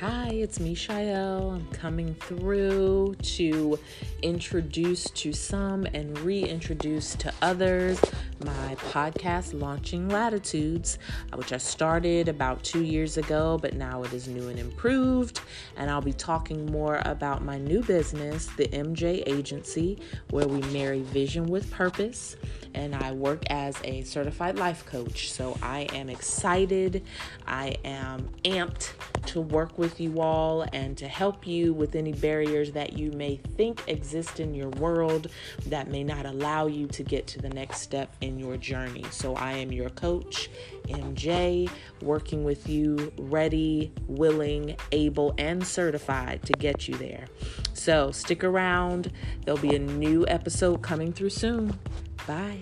Hi, it's me. I'm coming through to introduce to some and reintroduce to others my podcast, Launching Latitudes, uh, which I started about two years ago, but now it is new and improved. And I'll be talking more about my new business, the MJ Agency, where we marry vision with purpose. And I work as a certified life coach. So I am excited. I am amped to work with you all and to help you with any barriers that you may think exist in your world that may not allow you to get to the next step in your journey. So I am your coach, MJ, working with you, ready, willing, able, and certified to get you there. So stick around. There'll be a new episode coming through soon. Bye.